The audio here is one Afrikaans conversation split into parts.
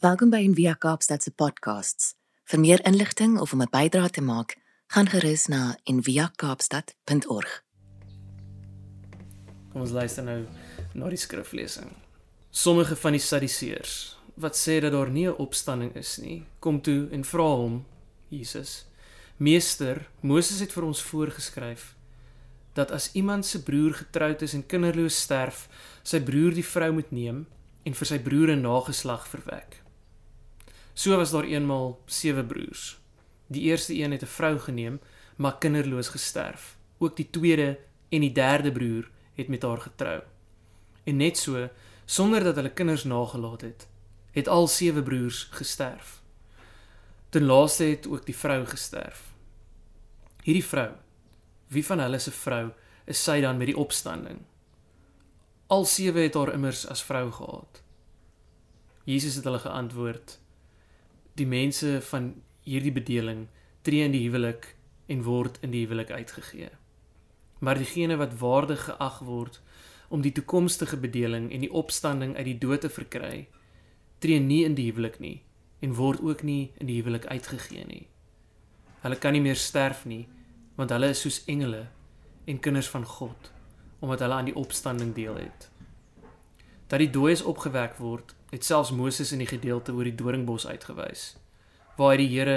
Welkom by Envia Kaapstad se podcasts. Vir meer inligting of om 'n bydrae te maak, gaan gerus na enviakaapstad.org. Kom ons luister nou na die skriflesing. Sommige van die Sadduseërs wat sê dat daar nie 'n opstanding is nie, kom toe en vra hom, Jesus: "Meester, Moses het vir ons voorgeskryf dat as iemand se broer getroud is en kinderloos sterf, sy broer die vrou moet neem en vir sy broer 'n nageslag verwek." So was daar eenmal sewe broers. Die eerste een het 'n vrou geneem, maar kinderloos gesterf. Ook die tweede en die derde broer het met haar getrou. En net so, sonder dat hulle kinders nagelaat het, het al sewe broers gesterf. Ten laaste het ook die vrou gesterf. Hierdie vrou, wie van hulle se vrou is sy dan met die opstanding? Al sewe het haar immers as vrou gehad. Jesus het hulle geantwoord: die mense van hierdie bedeling tree in die huwelik en word in die huwelik uitgegee. Maar diegene wat waardig geag word om die toekomstige bedeling en die opstanding uit die dood te verkry, tree nie in die huwelik nie en word ook nie in die huwelik uitgegee nie. Hulle kan nie meer sterf nie, want hulle is soos engele en kinders van God, omdat hulle aan die opstanding deel het. Dat die dooies opgewek word, het selfs Moses in die gedeelte oor die doringbos uitgewys waar hy die Here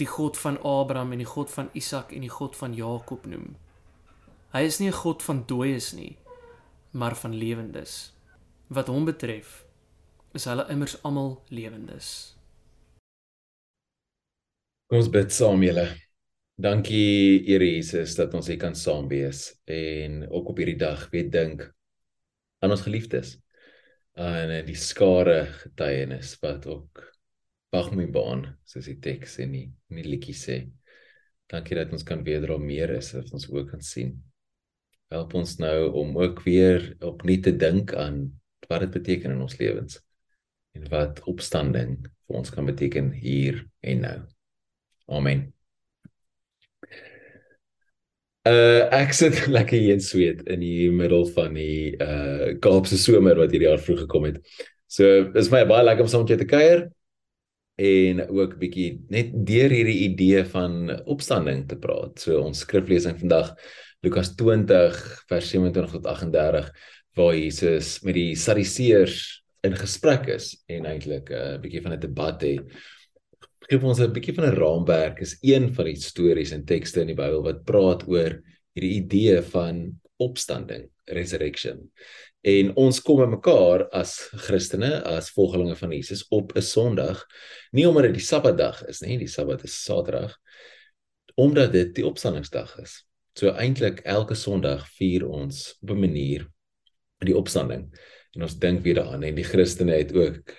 die God van Abraham en die God van Isak en die God van Jakob noem. Hy is nie 'n God van dooies nie, maar van lewendes. Wat hom betref, is hulle immers almal lewendes. Ons bid saam julle. Dankie Here Jesus dat ons hier kan saam wees en ook op hierdie dag weer dink aan ons geliefdes en die skare getuienis wat ook wag my baan soos die teks en die in die liedjie sê. Dankie dat ons kan weer dra meer is dat ons ook kan sien. Help ons nou om ook weer opnuut te dink aan wat dit beteken in ons lewens en wat opstanding vir ons kan beteken hier en nou. Amen. Uh ek sit lekker hier in Sweet in die middel van die uh Kaapse somer wat hierdie jaar vroeg gekom het. So is my baie lekker om saam met jou te kuier en ook bietjie net deur hierdie idee van opstanding te praat. So ons skriflesing vandag Lukas 20 vers 27 tot 38 waar Jesus met die Sadduseërs in gesprek is en eintlik 'n uh, bietjie van 'n debat het gee ons 'n bietjie van 'n raamwerk is een van die stories en tekste in die Bybel wat praat oor hierdie idee van opstanding, resurrection. En ons kom bymekaar as Christene, as volgelinge van Jesus op 'n Sondag, nie omdat dit die Sabbatdag is nie, die Sabbat is Saterdag, omdat dit die opstandingsdag is. So eintlik elke Sondag vier ons op 'n manier die opstanding. En ons dink weer daaraan en die Christene het ook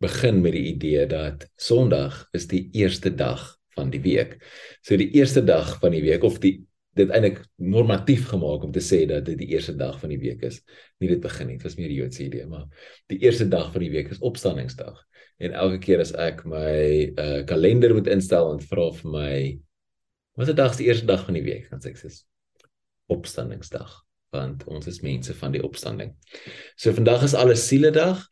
begin met die idee dat Sondag is die eerste dag van die week. So die eerste dag van die week of die dit eintlik normatief gemaak om te sê dat dit die eerste dag van die week is. Nie dit begin nie, dit was meer die Joodse idee, maar die eerste dag van die week is opstandingsdag. En elke keer as ek my uh, kalender moet instel en vra vir my wat is die dag die eerste dag van die week, dan sê ek dis opstandingsdag want ons is mense van die opstanding. So vandag is alles siele dag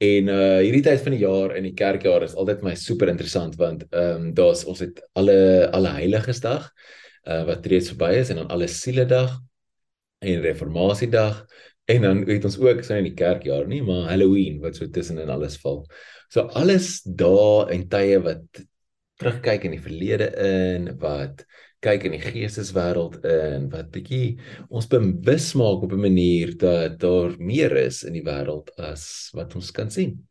En uh hierdie tyd van die jaar in die kerkjaar is altyd my super interessant want ehm um, daar's ons het alle alle heiligesdag uh wat reeds verby is en dan alle sieledag en reformatiedag en dan het ons ook so in die kerkjaar nie maar Halloween wat so tussen en alles val. So alles dae en tye wat terugkyk in die verlede in wat kyk in die geesteswêreld in wat bietjie ons bewus maak op 'n manier dat daar meer is in die wêreld as wat ons kan sien.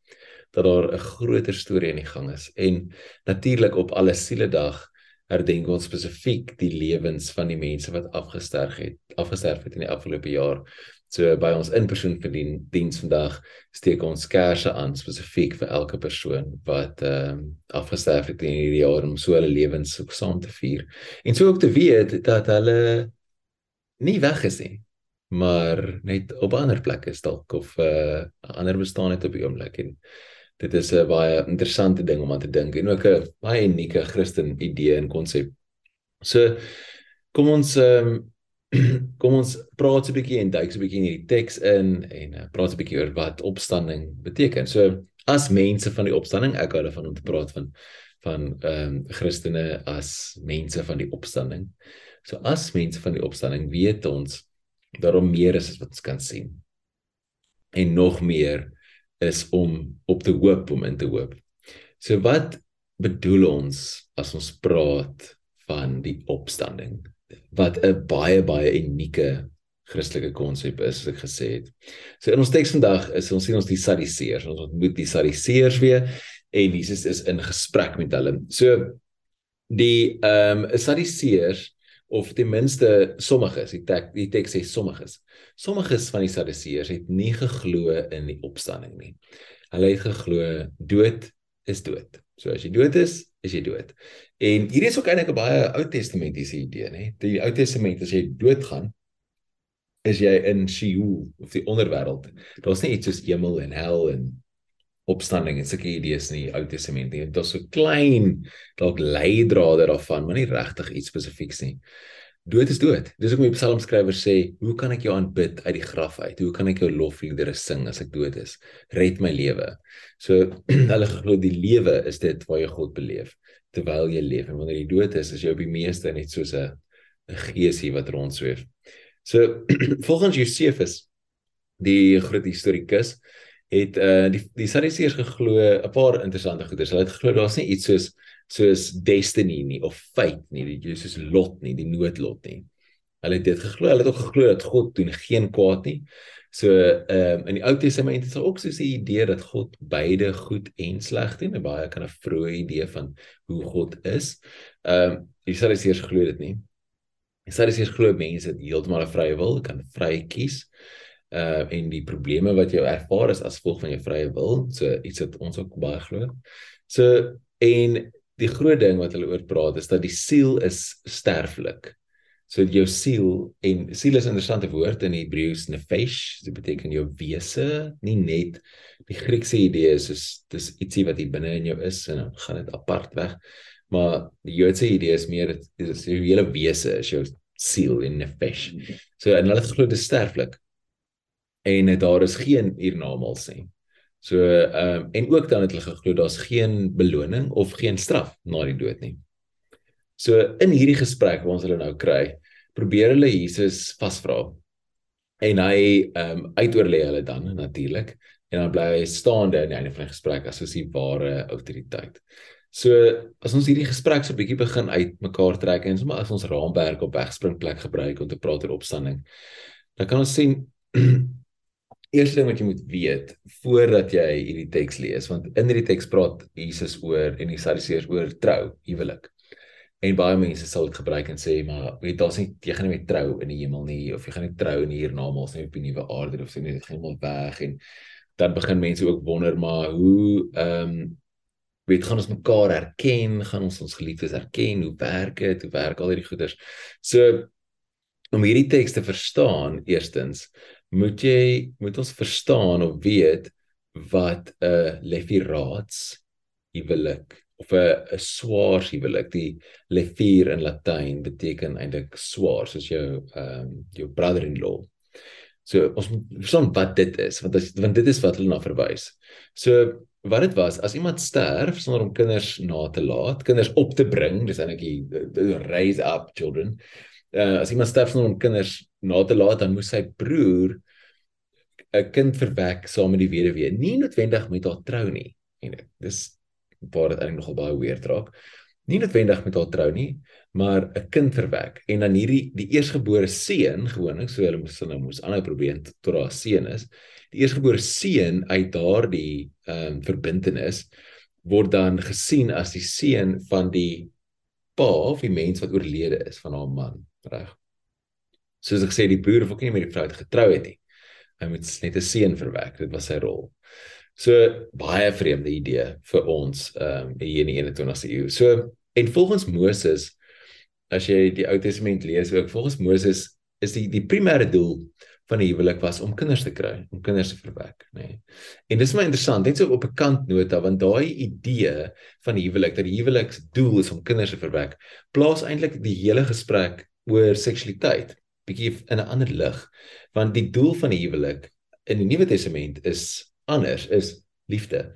Dat daar 'n groter storie in die gang is en natuurlik op alle siele dag herdenk ons spesifiek die lewens van die mense wat afgesterf het, afgesterf het in die afgelope jaar. So by ons inpersoon verdien diens vandag steek ons kersse aan spesifiek vir elke persoon wat ehm um, afgesterf het in hierdie jaar om so hulle lewens saam te vier. En so ook te weet dat hulle nie weg is nie, maar net op 'n ander plek is dalk of 'n uh, ander bestaan het op die oomblik en dit is 'n baie interessante ding om aan te dink en ook 'n baie unieke Christen idee en konsep. So kom ons ehm um, kom ons praat so 'n bietjie en duik so 'n bietjie in hierdie teks in en uh, praat 'n bietjie oor wat opstanding beteken. So as mense van die opstanding, ek hou daarvan om te praat van van ehm um, Christene as mense van die opstanding. So as mense van die opstanding weet ons daarom meer is as wat ons kan sien. En nog meer is om op te hoop om in te hoop. So wat bedoel ons as ons praat van die opstanding? Wat 'n baie baie unieke Christelike konsep is, soos ek gesê het. So in ons teks vandag is ons sien ons die Sadduseërs, ons ontmoet die Sadduseërs weer en Jesus is in gesprek met hulle. So die ehm um, Sadduseërs of ten minste sommiges, die tek, die teks sê sommiges. Sommiges van die Sadduseërs het nie geglo in die opstanding nie. Hulle het geglo dood is dood. So as jy dood is, is jy dood. En hier is ook eintlik 'n baie Ou Testamentiese idee, nê? Die Ou Testament as jy doodgaan, is jy in Sheol of die onderwêreld. Daar's nie iets soos hemel en hel en opstanding en sulke idees in die Ou Testament nie. Dit is so klein dalk leidrade daarvan, maar nie regtig iets spesifieks nie. Dood is dood. Dis hoekom die psalmskrywer sê, "Hoe kan ek jou aanbid uit die graf uit? Hoe kan ek jou lofliedere sing as ek dood is? Red my lewe." So hulle glo die lewe is dit waar jy God beleef terwyl jy leef en wanneer jy dood is, is jy op die meeste net soos 'n 'n geesie wat rondsweef. So volgens Josefus die groot historikus het uh die die Sadduseërs geglo 'n paar interessante goeders. Hulle het geglo daar's nie iets soos soos destiny nie of fate nie, die soos lot nie, die noodlot nie. Hulle het dit geglo, hulle het ook geglo dat God doen geen kwaad nie. So ehm um, in die Ou Testament is daar ook so 'n idee dat God beide goed en sleg doen, 'n baie kan 'n vroeë idee van hoe God is. Ehm um, die Sadduseërs glo dit nie. Die Sadduseërs glo mense het heeltemal 'n vrye wil, kan vry kies. Uh en die probleme wat jy ervaar is as gevolg van jou vrye wil, so iets wat ons ook baie glo. So en die groot ding wat hulle oor praat is dat die siel is sterflik. So jou siel en siel is 'n interessante woord in Hebreëus nefesh, dit beteken jou wese, nie net die Griekse idee is soos dis ietsie wat hier binne in jou is en dan gaan dit apart weg. Maar die Joodse idee is meer dit is jou hele wese, is jou siel in nefesh. So en hulle glo dit is sterflik. En daar is geen hiernamaals nie. So ehm um, en ook dan het hulle geglo daar's geen beloning of geen straf na die dood nie. So in hierdie gesprek wat ons hulle nou kry, probeer hulle Jesus vasvra. En hy ehm um, uitoorlê hulle dan natuurlik en dan bly hy staande aan die einde van die gesprek as soos die ware autoriteit. So as ons hierdie gesprek so 'n bietjie begin uitmekaar trek en sommer as ons raamwerk op wegspringplek gebruik om te praat oor opstanding, dan kan ons sien eerste ding wat jy moet weet voordat jy hierdie teks lees want in hierdie teks praat Jesus oor en die Sadduseërs oor trou, huwelik. En baie mense sal dit gebruik en sê maar weet daar's nie jy gaan nie met trou in die hemel nie of jy gaan nie trou in hiernamaals nie op die nuwe aarde of sê net gaan hom weg en dan begin mense ook wonder maar hoe ehm um, weet gaan ons mekaar herken, gaan ons ons geliefdes herken, hoe werk dit, hoe werk al hierdie goeders. So om hierdie teks te verstaan, eerstens moet jy moet ons verstaan of weet wat 'n lefiraats huwelik of 'n 'n swaar huwelik die lefier in latyn beteken eintlik swaar soos jou ehm um, jou brother-in-law. So ons moet verstaan wat dit is want as want dit is wat hulle na verwys. So wat dit was as iemand sterf sonder om kinders na te laat, kinders op te bring, dis eintlik die raise up children. Uh, as iemand sterf sonder om kinders na te laat dan moes sy broer 'n kind verwek saam met die weduwee, nie noodwendig met haar trou nie. En dis waar dit eintlik nogal baie weird raak. Nie noodwendig met haar trou nie, maar 'n kind verwek. En dan hierdie die eersgebore seun gewoonlik, so hulle moes nou moes aanhou probeer tot haar seun is. Die eersgebore seun uit daardie ehm um, verbintenis word dan gesien as die seun van die pa of die mens wat oorlede is van haar man, reg? soos ek sê die boer of ook nie met die vrou getrou het nie. Hy moet net 'n seun verwek. Dit was sy rol. So baie vreemde idee vir ons ehm um, hier in die 21ste eeu. So en volgens Moses as jy die Ou Testament lees, ook volgens Moses is die die primêre doel van die huwelik was om kinders te kry, om kinders te verwek, nê. Nee. En dis my interessant, net so op 'n kant nota want daai idee van huwelik dat die huweliksdoel is om kinders te verwek, plaas eintlik die hele gesprek oor seksualiteit bietjie in 'n ander lig. Want die doel van die huwelik in die Nuwe Testament is anders, is liefde,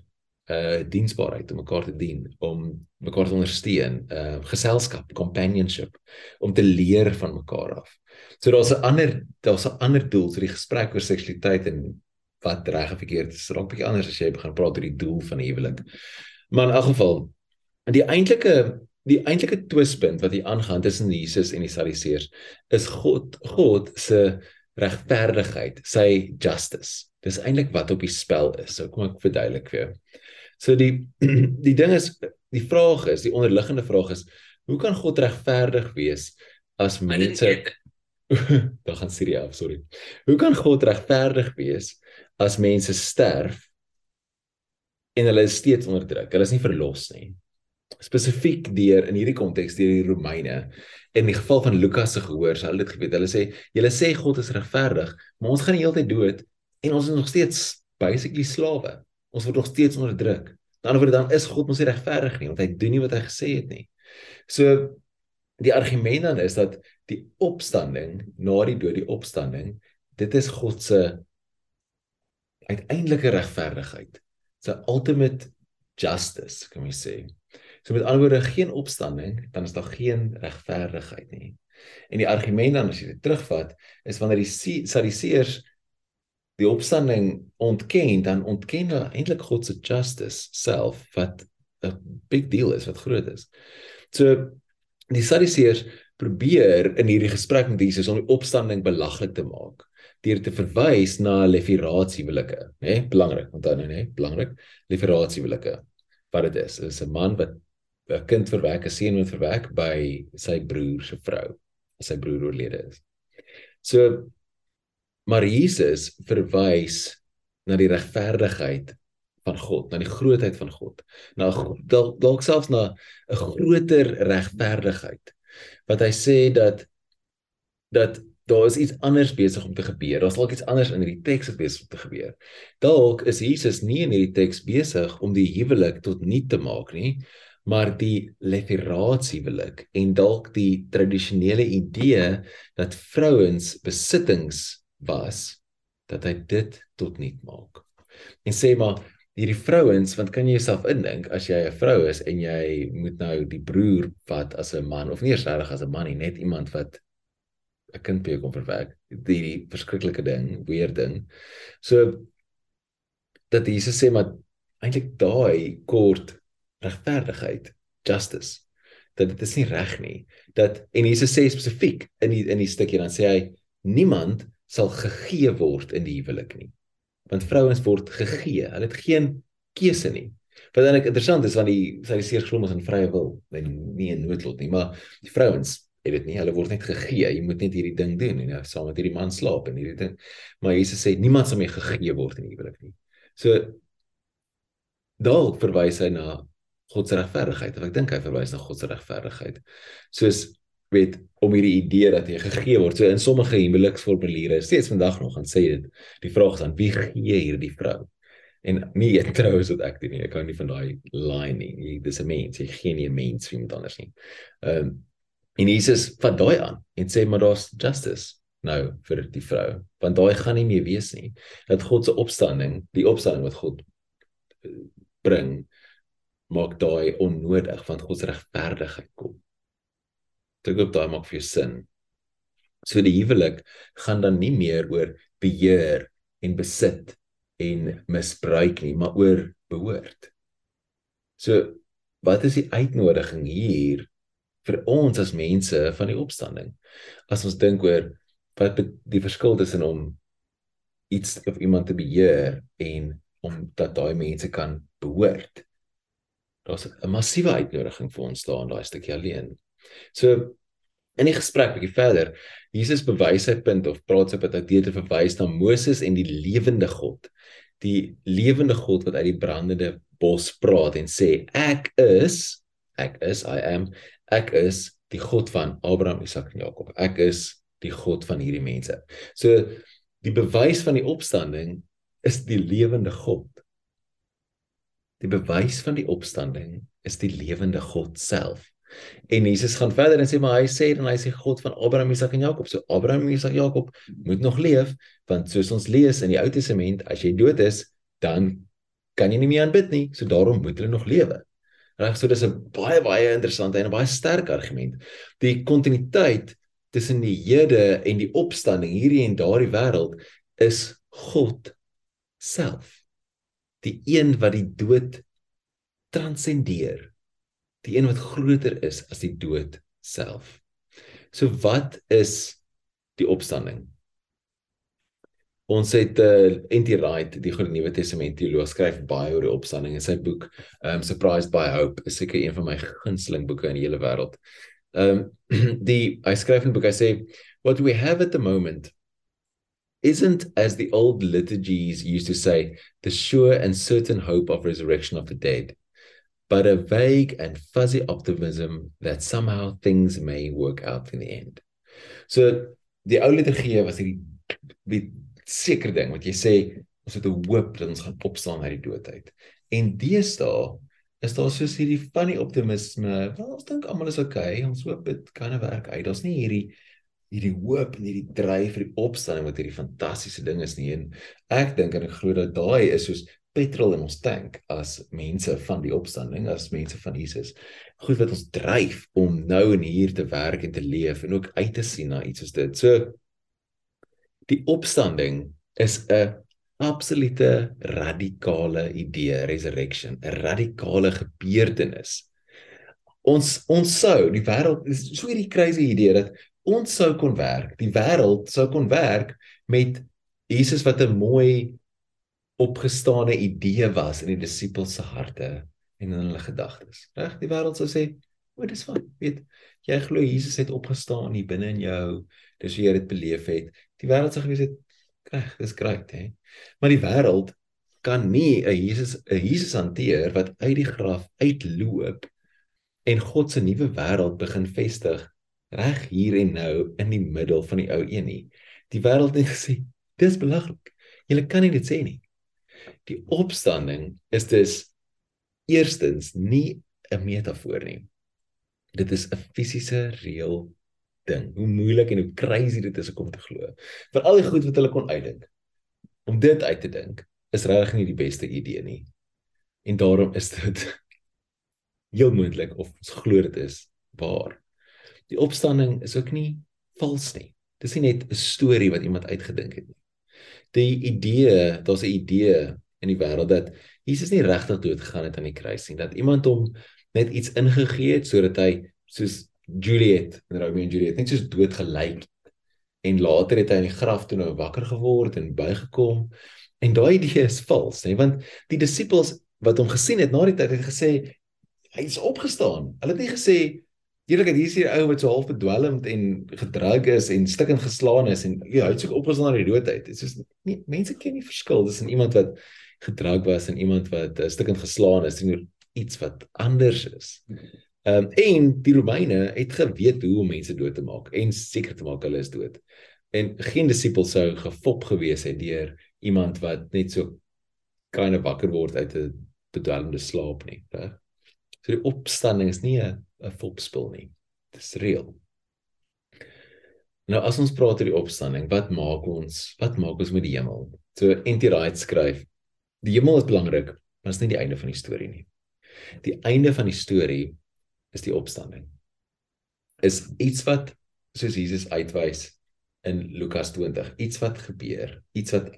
uh diensbaarheid om mekaar te dien, om mekaar te ondersteun, uh geselskap, companionship, om te leer van mekaar af. So daar's 'n ander daar's 'n ander doel vir die gesprek oor seksualiteit en wat reg of verkeerd is. Dit raak bietjie anders as jy begin praat oor die doel van die huwelik. Maar in elk geval, die eintlike die eintlike twispunt wat hier aangaan tussen Jesus en die Sadduseërs is God God se regverdigheid, sy justice. Dis eintlik wat op die spel is. So kom ek verduidelik vir jou. So die die ding is die vraag is, die onderliggende vraag is, hoe kan God regverdig wees as mense dan gaan Siri af, sorry. Hoe kan God regverdig wees as mense sterf en hulle is steeds onderdruk? Hulle is nie verlos nie spesifiek deur in hierdie konteks deur die Romeine in die geval van Lukas se gehoor sal dit geweet hulle sê julle sê God is regverdig maar ons gaan die hele tyd dood en ons is nog steeds basically slawe. Ons word nog steeds onderdruk aan die ander wyse dan is God mos nie regverdig nie want hy doen nie wat hy gesê het nie. So die argument dan is dat die opstanding na die dood die opstanding dit is God se uiteindelike regverdigheid sy ultimate justice kan jy sê So met ander woorde geen opstanding, dan is daar geen regverdigheid nie. En die argument dan as jy dit terugvat, is wanneer die Sadduseërs die opstanding ontken, dan ontken hulle eintlik God se justice self wat 'n big deal is, wat groot is. So die Sadduseërs probeer in hierdie gesprek met Jesus om die opstanding belaglik te maak deur te verwys na leviratiewilike, né? Belangrik, onthou nou, né? Belangrik, leviratiewilike. Wat dit is, is 'n man wat 'n kind verwek, 'n seun wat verwek by sy broer se vrou as sy broer oorlede is. So maar Jesus verwys na die regverdigheid van God, na die grootheid van God, na dalk dalk selfs na 'n groter regverdigheid. Wat hy sê dat dat daar is iets anders besig om te gebeur. Daar's dalk iets anders in hierdie teks besig om te gebeur. Dalk is Jesus nie in hierdie teks besig om die huwelik tot nul te maak nie, maar die leviraatsiewelik en dalk die tradisionele idee dat vrouens besittings was dat hy dit tot nul maak. En sê maar hierdie vrouens, want kan jy jouself indink as jy 'n vrou is en jy moet nou die broer wat as 'n man of nie eers reg as 'n man nie, net iemand wat 'n kind by kom verwerk, die verskriklike ding, weer ding. So dat Jesus sê maar eintlik daai kort regverdigheid, justice. Dat dit is nie reg nie. Dat en Jesus sê spesifiek in die in die stukkie dan sê hy niemand sal gegee word in die huwelik nie. Want vrouens word gegee. Hulle het geen keuse nie. Wat dan ek interessant is want die sy die seer glo ons in vrye wil en nie in noodlot nie, maar die vrouens het dit nie. Hulle word net gegee. Jy moet net hierdie ding doen en nou saam met hierdie man slaap en hierdie ding. Maar Jesus sê niemand sal mee gegee word in die huwelik nie. So dalk verwys hy na God se regverdigheid. Ek dink hy verwys na God se regverdigheid. Soos weet om hierdie idee dat jy gegee word. So in sommige huweliksformuliere, steeds vandag nog gaan sê dit die vraag is aan wie gee hierdie vrou? En nie jy trou is wat ek doen nie. Ek kan nie van daai line nie. Jy dis 'n mens, jy gee nie 'n mens vir iemand anders nie. Ehm um, en Jesus vat daai aan en sê maar daar's justice nou vir die vrou. Want daai gaan nie meer wees nie. Dat God se opstanding, die opstanding wat God eh, bring maak daai onnodig want God se regverdigheid kom. Dit gou daai maak vir jou sin. So die huwelik gaan dan nie meer oor beheer en besit en misbruik nie, maar oor behoort. So wat is die uitnodiging hier vir ons as mense van die opstanding? As ons dink oor wat die verskil tussen om iets of iemand te beheer en om dat daai mense kan behoort daar's 'n massiewe uitnodiging vir ons daar in daai stukkie alleen. So in die gesprek bietjie verder, Jesus bewys sy punt of praat sy punt uit deur te verwys na Moses en die lewende God. Die lewende God wat uit die brandende bos praat en sê ek is ek is I am ek is die God van Abraham, Isak en Jakob. Ek is die God van hierdie mense. So die bewys van die opstanding is die lewende God. Die bewys van die opstanding is die lewende God self. En Jesus gaan verder en sê maar hy sê dan hy sê God van Abraham, Isak en Jakob. So Abraham, Isak, Jakob moet nog leef want soos ons lees in die Ou Testament, as jy dood is, dan kan jy nie meer aanbid nie. So daarom moet hulle nog lewe. Reg, so dis 'n baie baie interessante en 'n baie sterk argument. Die kontinuïteit tussen die Jode en die opstanding hierdie en daardie wêreld is God self. Die een wat die dood transcendeer die een wat groter is as die dood self. So wat is die opstanding? Ons het uh eh, N.T. Wright, die Nuwe Testament teoloog, skryf baie oor die opstanding in sy boek um Surprised by Hope, is seker een van my gunsteling boeke in die hele wêreld. Um die hy skryf in die boek hy sê what we have at the moment isn't as the old liturgies used to say the sure and certain hope of resurrection of the dead but a vague and fuzzy optimism that somehow things may work out in the end. So die ou liturgie was hierdie die seker ding wat jy sê ons het 'n hoop dat ons gaan opstaan uit die dood uit. En deesdae is daar soos hierdie funny optimisme. Wel ons dink almal is okay. Ons hoop dit kan werk uit. Daar's nie hierdie hierdie hoop en hierdie dryf vir die opstanding wat hierdie fantastiese ding is nie. En ek dink en ek glo dat daai is soos petrol in ons tank as mense van die opstanding, as mense van Jesus. Goed wat ons dryf om nou en hier te werk en te leef en ook uit te sien na iets soos dit. So die opstanding is 'n absolute radikale idee, resurrection, 'n radikale gebeurtenis. Ons ons sou die wêreld is so hierdie crazy idee dat ons sou kon werk, die wêreld sou kon werk met Jesus wat 'n mooi opgestane idee was in die disippels se harte en in hulle gedagtes. Reg, die wêreld sou sê, "O, dis van, weet, jy glo Jesus het opgestaan hier binne in jou, dis hoe jy dit beleef het." Die wêreld sou gewees het, "Reg, dis great, hè." Maar die wêreld kan nie 'n Jesus 'n Jesus hanteer wat uit die graf uitloop en God se nuwe wêreld begin vestig reg hier en nou in die middel van die ou een nie. Die wêreld het gesê, "Dis belaglik. Jy kan nie dit sê nie." Die opstanding is dus eerstens nie 'n metafoor nie. Dit is 'n fisiese reël ding. Hoe moeilik en hoe crazy dit is om te glo. Vir al die goed wat hulle kon uitdink. Om dit uit te dink is regtig nie die beste idee nie. En daarom is dit heel moontlik of ons glo dit is waar. Die opstanding is ook nie vals nie. Dis nie net 'n storie wat iemand uitgedink het nie. Die idee, daar's 'n idee in die wêreld dat Jesus nie regtig dood gegaan het aan die kruis nie, dat iemand hom net iets ingegee het sodat hy soos Juliet en Romeo en Juliet net soos dood gelyk en later het hy in die graf toe nou wakker geword en bygekom. En daai idee is vals nê want die disippels wat hom gesien het na die tyd het gesê hy is opgestaan. Hulle het nie gesê Hier is hier ou wat so half bedwelmd en gedrag is en stukkend geslaan is en ja, hy het so opgestaan na die dood uit. Dit is nie mense ken nie verskil tussen iemand wat gedrag was en iemand wat uh, stukkend geslaan is en iets wat anders is. Ehm um, en die Romeine het geweet hoe om mense dood te maak en seker te maak hulle is dood. En geen disipel sou gefop gewees het deur iemand wat net so of wakker word uit 'n bedwelmde slaap nie, reg? So die opstanding is nie 'n 'n volkspel nie. Dit is reël. Nou as ons praat oor die opstanding, wat maak ons? Wat maak ons met die hemel? So NT Wright skryf: Die hemel is belangrik, maar dit is nie die einde van die storie nie. Die einde van die storie is die opstanding. Is iets wat soos Jesus uitwys in Lukas 20, iets wat gebeur, iets wat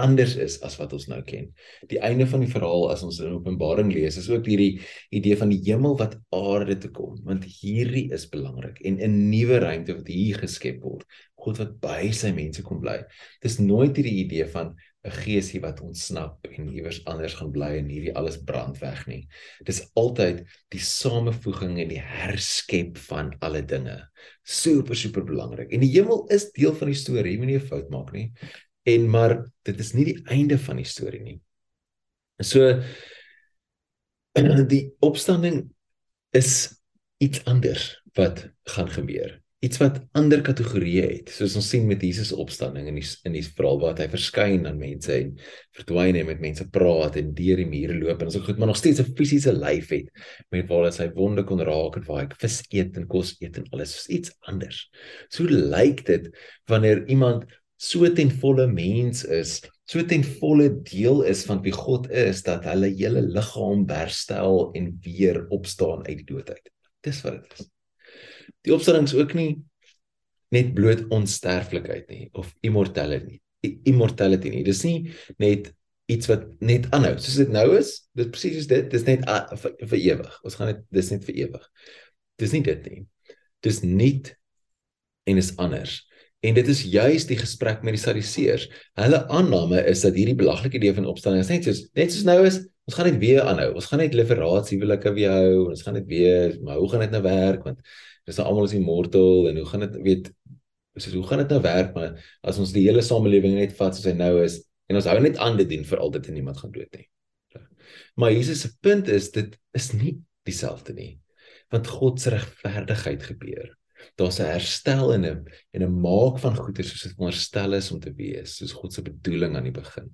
anders is as wat ons nou ken. Die einde van die verhaal as ons in Openbaring lees, is ook hierdie idee van die hemel wat aarde toe kom, want hierdie is belangrik en 'n nuwe ruimte wat hier geskep word. God wat by sy mense kom bly. Dis nooit hierdie idee van 'n geesie wat ontsnap en iewers anders gaan bly en hierdie alles brand weg nie. Dis altyd die samevoeging en die herskep van alle dinge. Super super belangrik. En die hemel is deel van die storie, moenie 'n fout maak nie. En maar dit is nie die einde van die storie nie. So die opstanding is iets anders wat gaan gebeur. iets wat ander kategorieë het. Soos ons sien met Jesus opstanding in die in die verhaal waar hy verskyn aan mense en verdwyn en met mense praat en deur die mure loop en so goed, maar nog steeds 'n fisiese lyf het met waar hy sy wonde kon raak en waar hy vis eet en kos eet en alles is iets anders. So lyk dit wanneer iemand so ten volle mens is, so ten volle deel is van wie God is dat hulle hele liggaam herstel en weer opstaan uit die dood uit. Dis wat dit is. Die opstanding is ook nie net bloot onsterflikheid nie of immortality nie. Immortality nie. Dis nie net iets wat net aanhou. Soos dit nou is, dis presies soos dit, dis net vir, vir ewig. Ons gaan dit dis net vir ewig. Dis nie dit nie. Dis nie en is anders. En dit is juis die gesprek met die Sadduseërs. Hulle aanname is dat hierdie belaglike idee van opstanding is net soos net soos nou is, ons gaan net weer aanhou. Ons gaan net liberasie ek weer hou. Ons gaan net weer, maar hoe gaan dit nou werk? Want dis nou almal is immortal en hoe gaan dit weet soos hoe gaan dit nou werk maar as ons die hele samelewing net vat soos hy nou is en ons hou net aan dit dien vir altyd en niemand gaan dood nie. Maar Jesus se punt is dit is nie dieselfde nie. Want God se regverdigheid gebeur. Daar's 'n herstel in 'n en 'n maak van goeie soos dit veronderstel is om te wees, soos God se bedoeling aan die begin.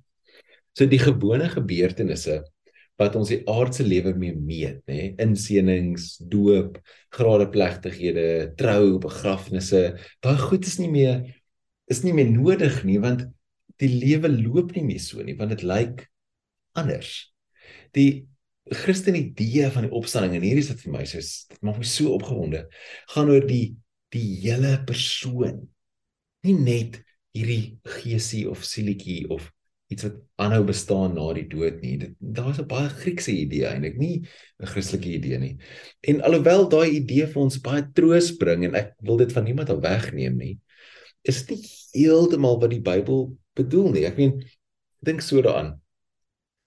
So die gewone gebeurtenisse wat ons die aardse lewe mee meet, nê? Inseënings, doop, gradeplegtighede, trou, begrafnisse, daai goed is nie meer is nie meer nodig nie want die lewe loop nie meer so nie want dit lyk anders. Die Christen idee van die opstanding en hierdie is wat vir my so dit maak my so opgewonde gaan oor die die hele persoon. Nie net hierdie geesie of sielietjie of iets wat aanhou bestaan na die dood nie. Dit daar's 'n baie Griekse idee eintlik, nie 'n Christelike idee nie. En alhoewel daai idee vir ons baie troos bring en ek wil dit van niemand af wegneem nie, is dit heeltemal wat die Bybel bedoel nie. Ek meen dink so daaraan.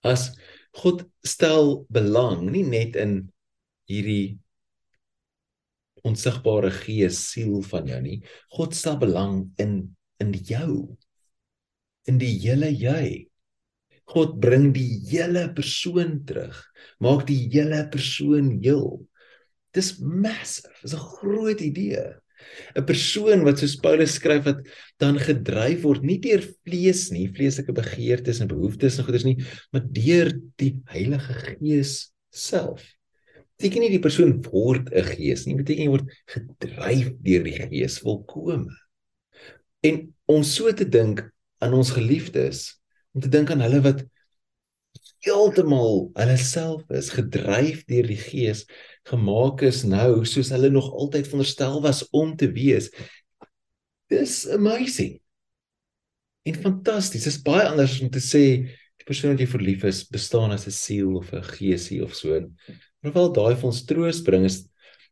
As God stel belang nie net in hierdie onsigbare gees siel van jou nie. God stel belang in in jou in die hele jy. God bring die hele persoon terug. Maak die hele persoon heel. Dis massive. Dis 'n groot idee. 'n Persoon wat soos Paulus skryf wat dan gedryf word nie deur vlees nie, vleeslike begeertes en behoeftes en goeders nie, maar deur die Heilige Gees self. Beteken nie die persoon word 'n gees nie, beteken jy word gedryf deur die Gees volkome. En om so te dink aan ons geliefdes om te dink aan hulle wat heeltemal hulle self is gedryf deur die gees gemaak is nou soos hulle nog altyd veronderstel was om te wees dis amazing en fantasties dis baie anders om te sê die persoon wat jy verlief is bestaan as 'n siel of 'n geesie of so maar wel daai vir ons troos bring is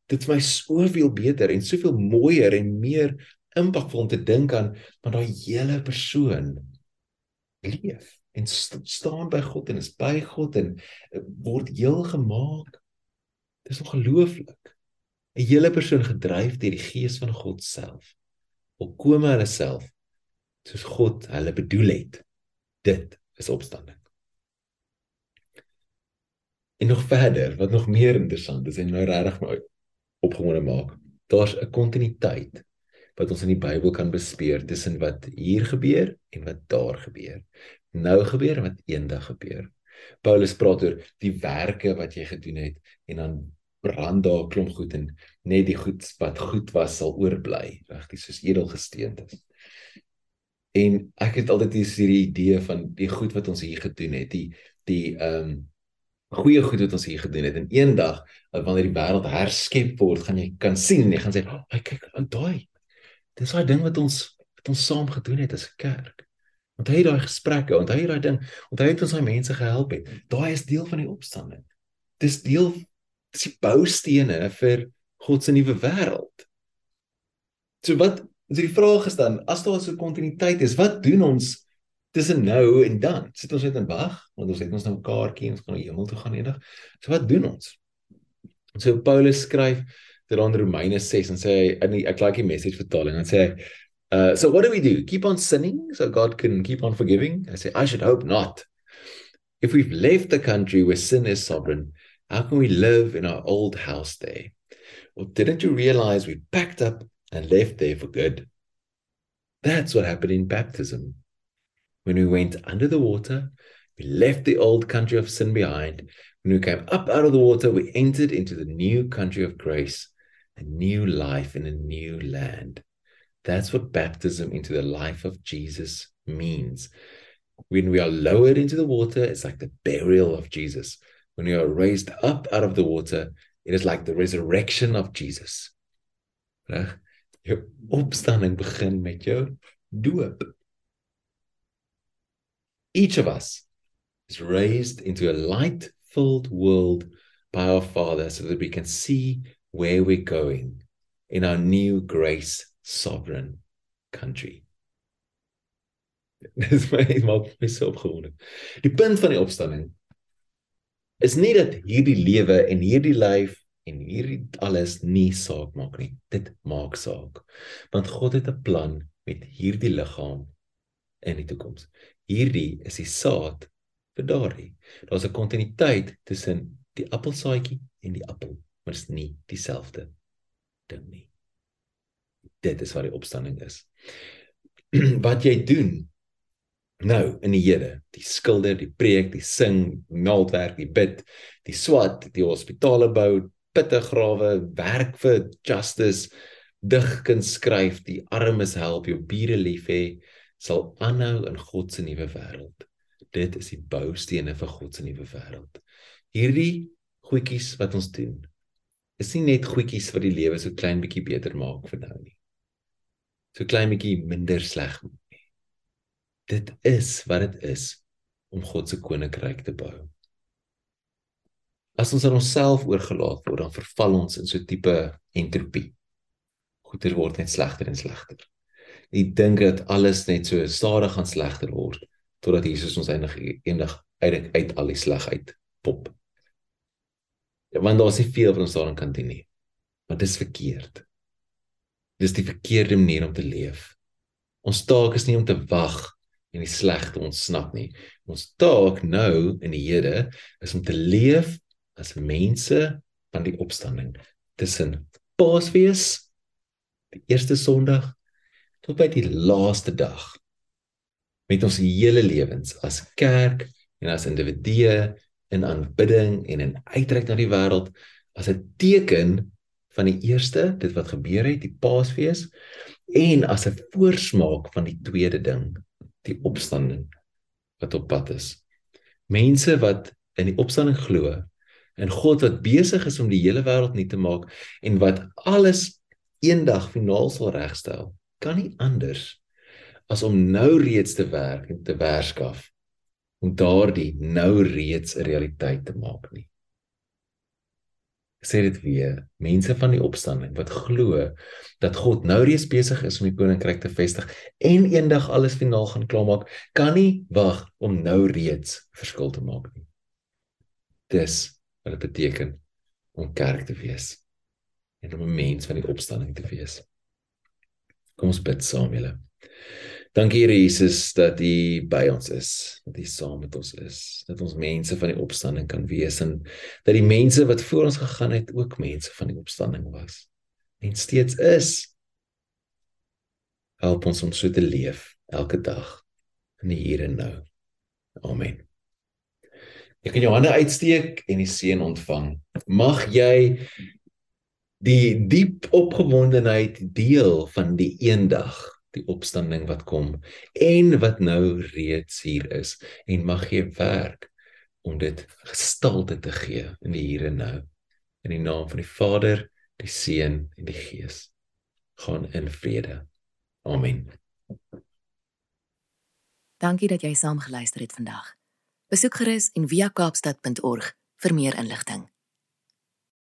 dit vir my soveel beter en soveel mooier en meer impakvol om te dink aan want daai hele persoon leef en st staan by God en is by God en uh, word heel gemaak. Dis ongelooflik. 'n Hele persoon gedryf deur die gees van God self. Volkome hulle self soos God hulle bedoel het. Dit is opstanding. En nog verder, wat nog meer interessant is en nou regtig my opgewonde maak, daar's 'n kontinuïteit wat ons in die Bybel kan bespeer tussen wat hier gebeur en wat daar gebeur. Nou gebeur wat eendag gebeur. Paulus praat oor die werke wat jy gedoen het en dan brand daar klomp goed en net die goed wat goed was sal oorbly, regtig soos edelgesteente. En ek het altyd hierdie idee van die goed wat ons hier gedoen het, die die ehm um, goeie goed wat ons hier gedoen het en eendag wanneer die wêreld herskep word, gaan jy kan sien, jy gaan sê, "Ag, oh, kyk, daai Dis daai ding wat ons wat ons saam gedoen het as 'n kerk. Onthou daai gesprekke, onthou daai ding, onthou het ons daai mense gehelp het. Daai is deel van die opstanding. Dis deel dis die boustene vir God se nuwe wêreld. So wat is die vraag gestaan, as daar so 'n kontinuïteit is, wat doen ons tussen nou en dan? Sit ons net en wag, want ons het ons nou 'n kaartjie en ons gaan na die hemel toe gaan eendag. So wat doen ons? So Paulus skryf dit aan Romeine 6 en sê in die ek like die message vertaling en sê uh so what do we do keep on sinning so God can keep on forgiving I say I should hope not if we've left the country where sin is sovereign how can we live in our old house there or didn't you realize we packed up and left there for good. That's what happened in baptism. When we went under the water, we left the old country of sin behind. When we came up out of the water, we entered into the new country of grace, a new life in a new land. That's what baptism into the life of Jesus means. When we are lowered into the water, it's like the burial of Jesus. When we are raised up out of the water, it is like the resurrection of Jesus. Reg? Jou opstanding begin met jou doop. Each of us is raised into a light-filled world by our Father so that we can see where we're going in our new grace sovereign country. Dis my maak my so opgewonde. Die punt van die opstanding is nie dat hierdie lewe en hierdie lyf en hierdie alles nie saak maak nie. Dit maak saak. Want God het 'n plan met hierdie liggaam in die toekoms. Hierdie is die saad vir daardie. Daar's 'n kontinuïteit tussen die appelsaadjie en die appel, maar dit is nie dieselfde ding nie. Dit is wat die opstanding is. wat jy doen nou in die Here, die skilder, die preek, die sing, naaldwerk, die bid, die swat, die hospitale bou, pitte grawe, werk vir justice, digkuns skryf, die armes help, jou bure lief hê, sal aanhou in God se nuwe wêreld. Dit is die boustene vir God se nuwe wêreld. Hierdie goedjies wat ons doen, is nie net goedjies wat die lewe so klein bietjie beter maak vir nou nie. So klein bietjie minder sleg maak dit is wat dit is om God se koninkryk te bou. As ons aan onsself oorgelaat word, dan verval ons in so tipe entropie. Goeie word net slegter en slegter. Ek dink dat alles net so stadig gaan slegter word totdat Jesus ons eindig eendag uit uit al die slegheid pop. Ja, want daar is nie veel wat ons daarin kan doen nie. Maar dis verkeerd. Dis die verkeerde manier om te leef. Ons taak is nie om te wag en die slegte ontsnap nie. Ons taak nou in die Here is om te leef as mense van die opstanding tussen Paasfees die eerste Sondag tot by die laaste dag met ons hele lewens as kerk en as individue in aanbidding en in uitreik na die wêreld as 'n teken van die eerste dit wat gebeur het die Paasfees en as 'n voorsmaak van die tweede ding die opstanding wat op pad is. Mense wat in die opstanding glo en God wat besig is om die hele wêreld nuut te maak en wat alles eendag finaal sal regstel, kan nie anders as om nou reeds te werk en te werskaf om daardie nou reeds 'n realiteit te maak nie sê dit weer mense van die opstanding wat glo dat God nou reeds besig is om die koninkryk te vestig en eendag alles finaal gaan klaarmaak kan nie wag om nou reeds verskil te maak nie. Dis wat dit beteken om kerk te wees en om 'n mens van die opstanding te wees. Kom ons bid saam julle Dankie Here Jesus dat U by ons is, dat U saam met ons is, dat ons mense van die opstanding kan wees en dat die mense wat voor ons gegaan het ook mense van die opstanding was en steeds is. Help ons om so te leef elke dag in die hier en nou. Amen. Ek kan jou hande uitsteek en die seën ontvang. Mag jy die diep opgewondenheid deel van die eendag die opstanding wat kom en wat nou reeds hier is en mag jy werk om dit gestalte te gee in die hier en nou in die naam van die Vader, die Seun en die Gees gaan in vrede. Amen. Dankie dat jy saam geluister het vandag. Besoek gerus en via kaapstad.org vir meer inligting.